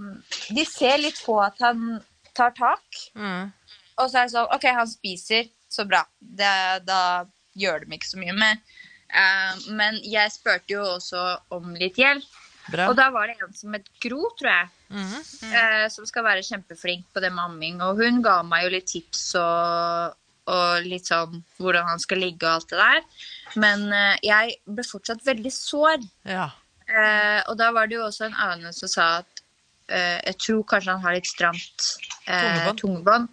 De ser litt på at han tar tak, Mm. og så er det sånn OK, han spiser, så bra. Det, da gjør de ikke så mye med. Eh, men jeg spurte jo også om litt hjelp, Bra. og da var det en som het Gro, tror jeg. Mhm. eh, som skal være kjempeflink på det med amming. Og hun ga meg jo litt tips og, og litt sånn hvordan han skal ligge og alt det der. Men eh, jeg ble fortsatt veldig sår. Ja. Eh, og da var det jo også en annen som sa at eh, jeg tror kanskje han har litt stramt eh, Tungebånd.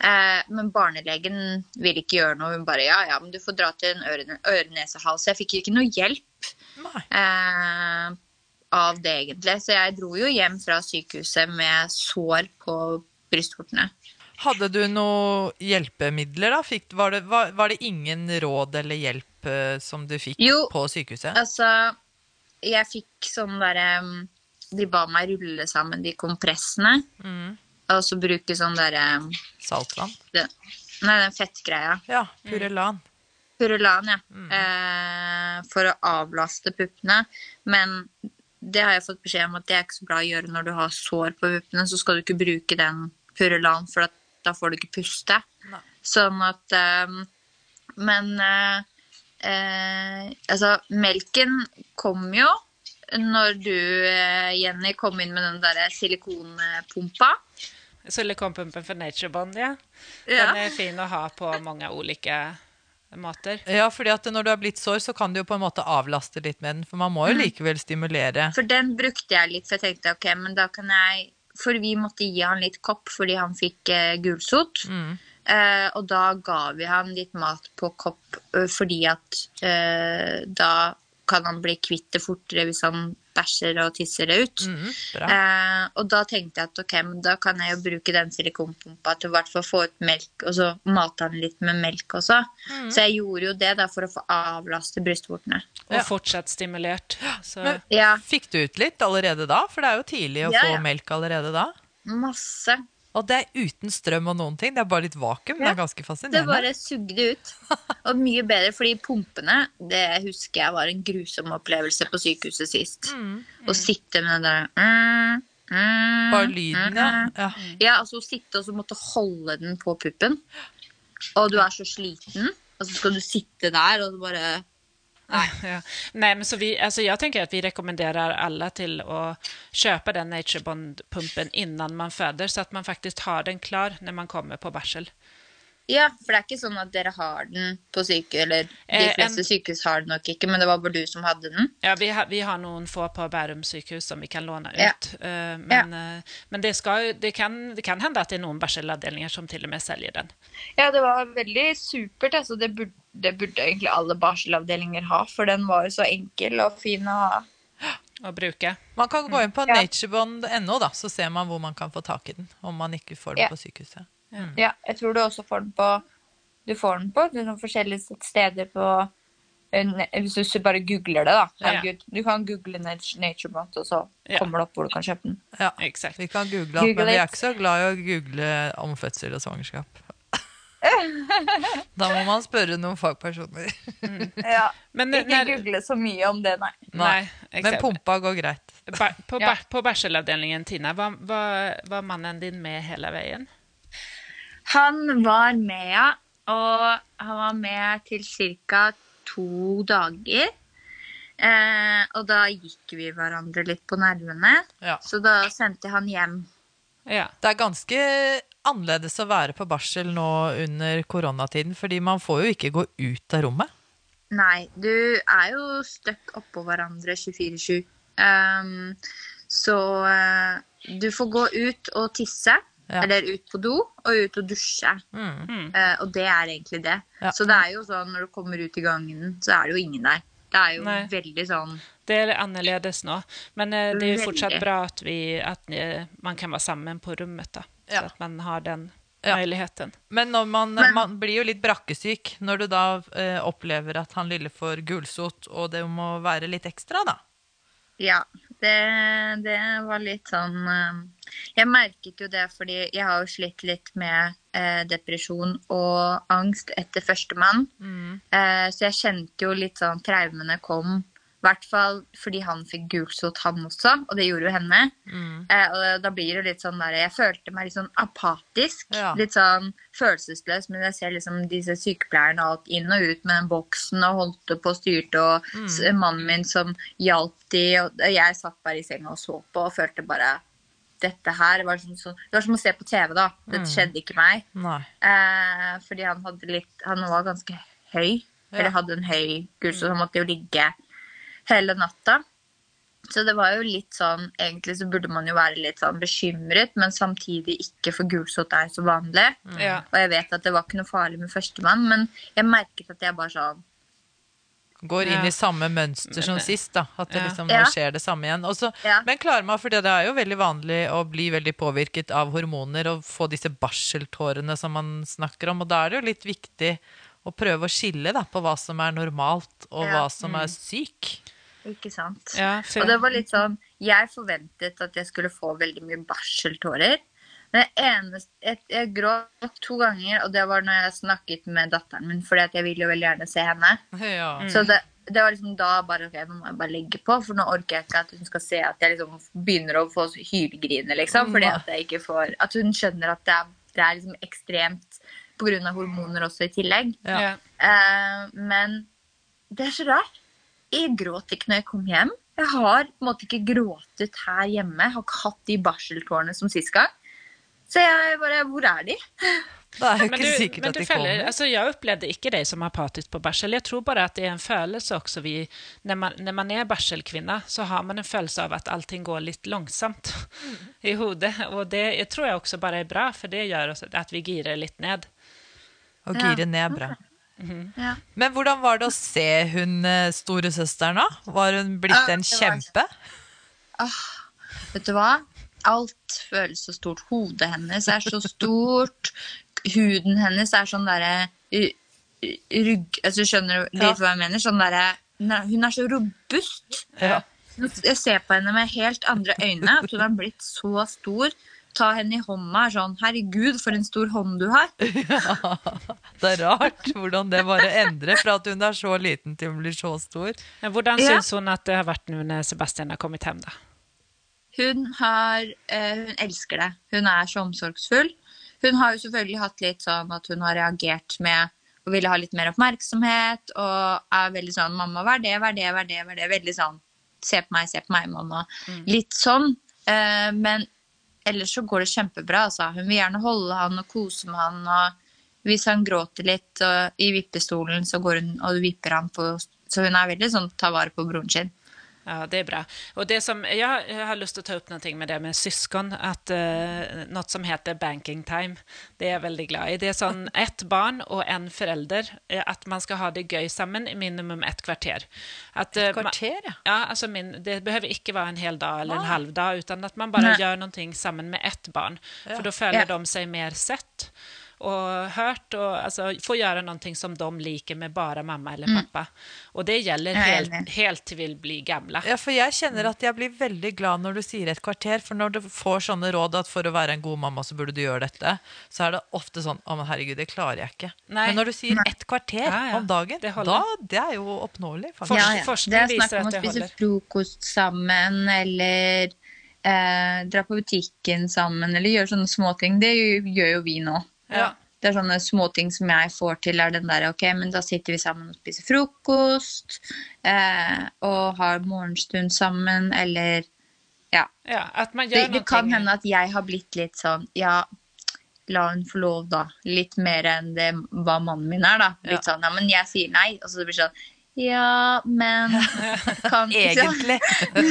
Eh, men barnelegen ville ikke gjøre noe. Hun bare ja, ja, men du får dra til en øre- øre-nese-hals. Jeg fikk ikke noe hjelp Nei. eh, av det, egentlig. Så jeg dro jo hjem fra sykehuset med sår på brystvortene. Hadde du noen hjelpemidler, da? Fikk, var, det, var, var det ingen råd eller hjelp uh, som du fikk Jo. på sykehuset? Altså, jeg fikk sånn derre um, De ba meg rulle sammen de kompressene. Mm. Og så bruke sånn derre Saltvann? det- Nei, den fettgreia. Ja. Purelan. Purelan, ja. Eh, for å avlaste puppene. Men det har jeg fått beskjed om at det er ikke så bra å gjøre når du har sår på puppene. Så skal du ikke bruke den Purelan, for at da får du ikke puste. Nei. Sånn at um, Men uh, eh, altså, melken kom jo når du, uh, Jenny, kom inn med den derre silikonpumpa. silikonpumpen for Naturebond. Ja. Ja. Den er fin å ha på mange olika måter. Ja, fordi at når du har blitt sår, så kan du jo på en måte avlaste litt med den. For man må jo likevel stimulere. For den brukte jeg litt, for jeg tenkte ok, men da kan jeg For vi måtte gi han litt kopp fordi han fikk eh, gulsot. Mm. Eh, og da ga vi han litt mat på kopp eh, fordi at eh, da kan han bli kvitt det fortere hvis han bæsjer og tisser det ut. Mm. Eh, og da tenkte jeg at ok, men da kan jeg jo bruke den silikonpumpa til å hvert fall få ut melk, og så mate han litt med melk også. Mm. Så jeg gjorde jo det da for å få avlaste brystvortene. Og Ja. fortsatt stimulert. Så, Men- Ja, Fikk du ut litt allerede da? For det er jo tidlig å Ja, få ja. melk allerede da. masse. Og det er uten strøm og noen ting. Det er bare litt vakuum. Det er ganske fascinerende. Det bare sugde ut. Og mye bedre, fordi pumpene Det husker jeg var en grusom opplevelse på sykehuset sist. Mm. Å sitte med den der mm, mm, Bare lyden, ja. mm. ja. Ja, altså å sitte og så måtte holde den på puppen. Og du er så sliten, og så skal du sitte der og bare ja. Nej, men så vi, alltså jag tänker att vi rekommenderar alla till att köpa den Naturebond-pumpen innan man föder så att man faktiskt har den klar när man kommer på barsel. Ja, for det er ikke sånn at dere har den på sykehus, eller de Eh, fleste en- sykehus har den nok ikke, men det var bare du som hadde den. Ja, vi har, vi har noen få på Bærum sykehus som vi kan låna Ja. ut. men, Men, uh, men det, skal, det, kan, det kan hende at det er noen barselavdelinger som til og med selger den. Ja, det var veldig supert. Altså, det, burde, det burde egentlig alle barselavdelinger ha, for den var jo så enkel og fin å ha. Å bruke. Man kan gå inn på Ja. naturebond.no, da, så ser man hvor man kan få tak i den. Om man ikke får den Ja. på sykehuset. Ja, jeg tror du også får den på Du får den på noen forskjellige steder på eh, Hvis du bare googler det, da. Ja. Herregud. Du kan google Nat- Naturebot, og så kommer det opp hvor du kan kjøpe den. Ja. Exakt. Vi kan google Google men vi er ikke så glad i å google om fødsel og svangerskap. da må man spørre noen fagpersoner. Ja, Men Ikke når... google så mye om det, nei. Nej, Men pumpa går greit. Ba, på, Ja. på barselavdelningen, Tina, var, var, var mannen din med hele vägen? Han var med, ja. Og han var med til ca. to dager. Eh, og da gikk vi hverandre litt på nervene. Ja. Så da sendte jeg han hjem. Ja. Det er ganske annerledes å være på barsel nå under koronatiden, fordi man får jo ikke gå ut av rommet. Nei, du er jo støkk oppå hverandre 24-7. Um, så uh, du får gå ut og tisse. Ja. Eller ut på do og ut og dusje. Mm. Uh, og det er egentlig det. Ja. Så det er jo sånn når du kommer ut i gangen, så er det jo ingen der. Det er jo Nei. veldig sånn Det er annerledes nå. Men uh, det er jo fortsatt bra at, vi, at uh, man kan være sammen på rommet, da. Ja. Så at man har den Ja. möjligheten. Men når man, Men- man blir jo litt brakkesyk når du da opplever at han lille får gulsot, og det må være litt ekstra, da. Ja, det, det var litt sånn Jeg merket jo det fordi jeg har jo slitt litt med eh, depresjon og angst etter førstemann. Eh, så jeg kjente jo litt sånn traumene kom. I hvert fall fordi han fikk gulsot, han også, og det gjorde jo henne. Eh, og da blir det litt sånn der Jeg følte meg litt sånn apatisk. Ja. Litt sånn følelsesløs. Men jeg ser liksom disse sykepleierne alt inn og ut med den boksen og holdt på og styrte, og mm. mannen min som hjalp de, og jeg satt bare i senga og så på og følte bare dette her var som, så, Det var som å se på TV, da. Dette skjedde ikke meg. Eh, fordi han hadde litt Han var ganske høy. Eller hadde en høy gulsot, så han måtte jo ligge hele natta. Så det var jo litt sånn Egentlig så burde man jo være litt sånn bekymret, men samtidig ikke, for gulsott er så vanlig. Ja. Og jeg vet at det var ikke noe farlig med førstemann, men jeg merket at jeg bare sånn Går inn Ja. i samme mønster som sist, da. At det liksom Ja. nå skjer det samme igjen. Også, Ja. Men klarer man, for det er jo veldig vanlig å bli veldig påvirket av hormoner og få disse barseltårene som man snakker om, og da er det jo litt viktig å prøve å skille da, på hva som er normalt, og Ja. hva som er syk. Ikke sant? Ja, Og det var litt sånn Jeg forventet at jeg skulle få veldig mye barseltårer. Men det eneste, jeg, jeg gråt to ganger, og det var når jeg snakket med datteren min, fordi jeg ville jo veldig gjerne se henne. Ja. Så det, det var liksom da bare ok, nå må jeg bare legge på, for nå orker jeg ikke at hun skal se at jeg liksom begynner å få hylgrine, liksom. Fordi at jeg ikke får At hun skjønner at det er, det er liksom ekstremt pga. hormoner også i tillegg. Ja. Eh, men det er så rart. Jeg gråt ikke når jeg kom hjem. Jeg har på en måte ikke gråtet her hjemme. Jeg har ikke hatt de barseltårene som sist gang. Så jeg bare Hvor er de? Det er jo ikke du, sikkert at de kommer. Altså, jeg opplevde ikke dig som apatisk på barsel. Jeg tror bare at det er en følelse også Vi, når, man, når man er barselkvinne, så har man en følelse av at allting går litt langsomt mm. i hodet. Og det jeg tror jeg også bare er bra for det gjør oss at vi girer litt ned. Og Ja. gire ned bra. Ja. Men hvordan var det å se hun eh, storesøsteren, da? Var hun blitt Ja, en kjempe? Vet du hva? Alt føles så stort. Hodet hennes er så stort. Huden hennes er sånn derre uh, uh, rygg... Altså, skjønner du Ja. litt hva jeg mener? Sånn derre Hun er så robust. Ja. Jeg ser på henne med helt andre øyne. At hun har blitt så stor. Ta henne i hånda er sånn Herregud, for en stor hånd du har. Det er rart hvordan det bare endrer fra at hun er så liten til hun blir så stor. Men Hvordan Ja. syns at att det har vært når när Sebastian har kommet hjem, då? Hun har eh, Hun elsker det. Hun er så omsorgsfull. Hun har jo selvfølgelig hatt litt sånn at hun har reagert med å ville ha litt mer oppmerksomhet og er veldig sånn 'Mamma, hva er det? Hva er det? Hva er det?' Hva er det? Veldig sånn 'Se på meg, se på meg, mamma'. Litt sånn. Eh, men ellers så går det kjempebra. Altså. Hun vil gjerne holde han og kose med han. og Hvis han gråter litt og, i vippestolen, så går hun og vipper han på Så hun er veldig sånn ta vare på broren sin. Ja, det är bra. Och det som, jag, jag har lust att ta upp någonting med det med syskon, att eh, något som heter banking time, det är jag väldigt glad i. Det är sån ett barn och en förälder, at att man ska ha det gøy sammen i minimum ett kvarter. Att, eh, ma- Kvarter, ja. Ja, alltså min, det behöver inte vara en hel dag eller en halv dag, utan att man bara Nej. gör någonting sammen med ett barn. Ja. För då följer Ja. de sig mer sett och hört och alltså, får göra någonting som de liker med bara mamma eller pappa. Och det gäller helt, helt till vi blir gamla. Ja, for jeg kjenner at jeg blir veldig glad når du sier et kvarter. For når du får sånne råd at for å være en god mamma, så burde du gjøre dette, så er det ofte sånn Å, men herregud, det klarer jeg ikke. Nei. Men når du sier ett kvarter Ja, ja. om dagen, Det holder. da det er jo oppnåelig, faktisk. Forsk- Ja, ja. forskning Det er viser snakk om at å det spise frokost sammen, eller eh, dra på butikken sammen, eller gjøre sånne småting. Det gjør, gjør jo vi nå. Ja. Det er sånne småting som jeg får til, er den der ok, men da sitter vi sammen og spiser frokost, eh, og har morgenstund sammen, eller ja. Ja, att man Det, det kan hende at jeg har blitt litt sånn, ja, la hun få lov da, litt mer enn det hva mannen min er da. Litt sånn, ja, men jeg sier nei, og så blir det sånn, ja, men kan? Egentlig.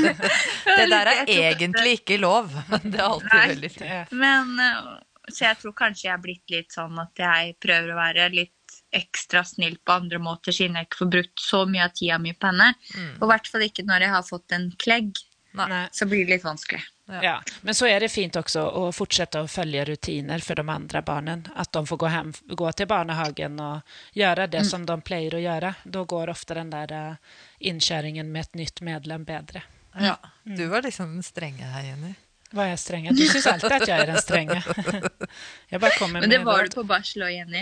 det der er egentlig ikke lov. Det er alltid Nei. veldig fint. Men eh, Så jeg tror kanskje jeg er blitt litt sånn at jeg prøver å være litt ekstra snill på andre måter, siden jeg ikke får brukt så mye av tida mi på henne. Og i hvert fall ikke når jeg har fått en klegg. Nei. Så blir det litt vanskelig. Ja. Men så er det fint også å fortsette å følge rutiner for de andre barnen. At de får gå, hem, gå til barnehagen og gjøre det som de pleier å gjøre. Da går ofte den der eh, innkjøringen med et nytt medlem bedre. Ja. Du var liksom den strenge her, Jenny. Var jeg streng? Du syns alltid at jeg er en strenge. Jeg bare kommer Men det var du på barsel òg, Jenny.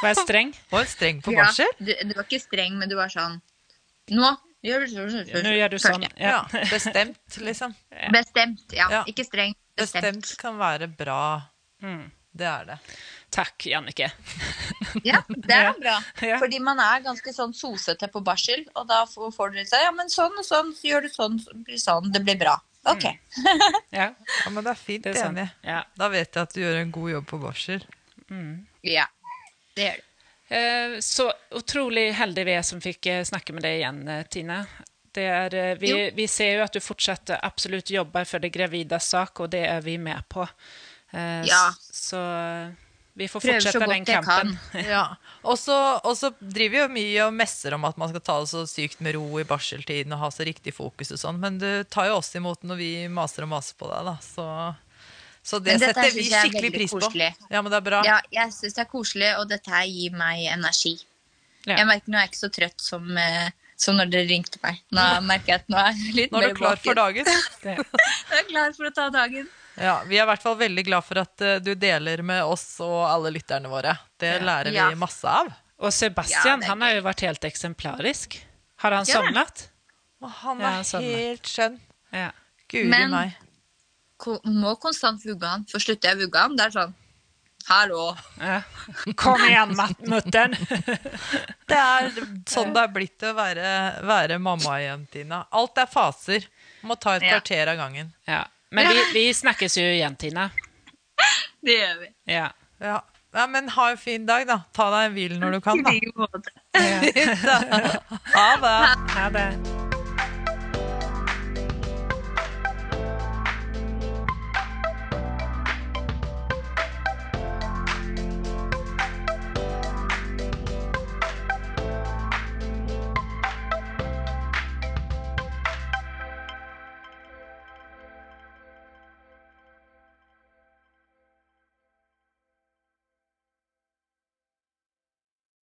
Var jeg streng? Var jeg streng på Ja, barsel? du, du var ikke streng, men du var sånn Nå gjør du sånn. Nå gjør du sånn. Ja. Ja. Bestemt, liksom. Bestemt. Ja. Ja. Ikke streng. Bestemt. Bestemt kan være bra. Mm. Det er det. Takk, Jannike. Ja, det er bra. Ja. Fordi man er ganske sånn sosete på barsel, og da får får du litt sånn Ja, men sånn og sånn, så gjør du sånn, så blir sånn. Det blir bra. OK. Ja, Ja, Men det er fint, det er enig. Ja. Da vet jeg at du gjør en god jobb på barsel. Ja. Det gjør du. Eh, Så utrolig heldig vi er som fikk eh, snakke med deg igjen, eh, Tina. Det er, vi, vi ser jo at du fortsatt absolutt jobber for det gravides sak, og det er vi med på. Eh, Ja. Så vi får Prøver fortsette den campen. Ja. Og så driver vi driver jo mye og messer om at man skal ta det så sykt med ro i barseltiden og ha så riktig fokus og sånn, men du tar jo oss imot når vi maser og maser på deg, da. Så, så det setter vi skikkelig pris på. koselig. Ja, men det er bra. Ja, jeg syns det er koselig, og dette her gir meg energi. Ja. Jeg merker nå er jeg ikke så trøtt som, eh, som når dere ringte meg. Nå merker jeg at nå er jeg litt Nå er du klar for våken. dagen. Det, Jeg er klar for å ta dagen. Ja, Vi er i hvert fall veldig glad for at eh, du deler med oss og alle lytterne våre. Det Ja. lærer vi Ja. masse av. og Sebastian, Ja, han har jo vært helt eksemplarisk. Har han Ja. sovnet? Og han Ja, er sånn. helt skjønn. Ja. Guri meg. Men Må konstant vugge han, for slutter jeg å vugge han, det er sånn Hallo. ja. Kom igjen, mutter'n! Det er sånn det er blitt å være, være mamma igjen, Tina. Alt er faser. Må ta et Ja. kvarter av gangen. Ja. Men vi, vi snakkes jo igjen, Tina. Det gjør vi. Ja. Ja. ja, Men ha en fin dag, da. Ta deg en hvil når du kan, da. I like måte. Ha det. Ha det.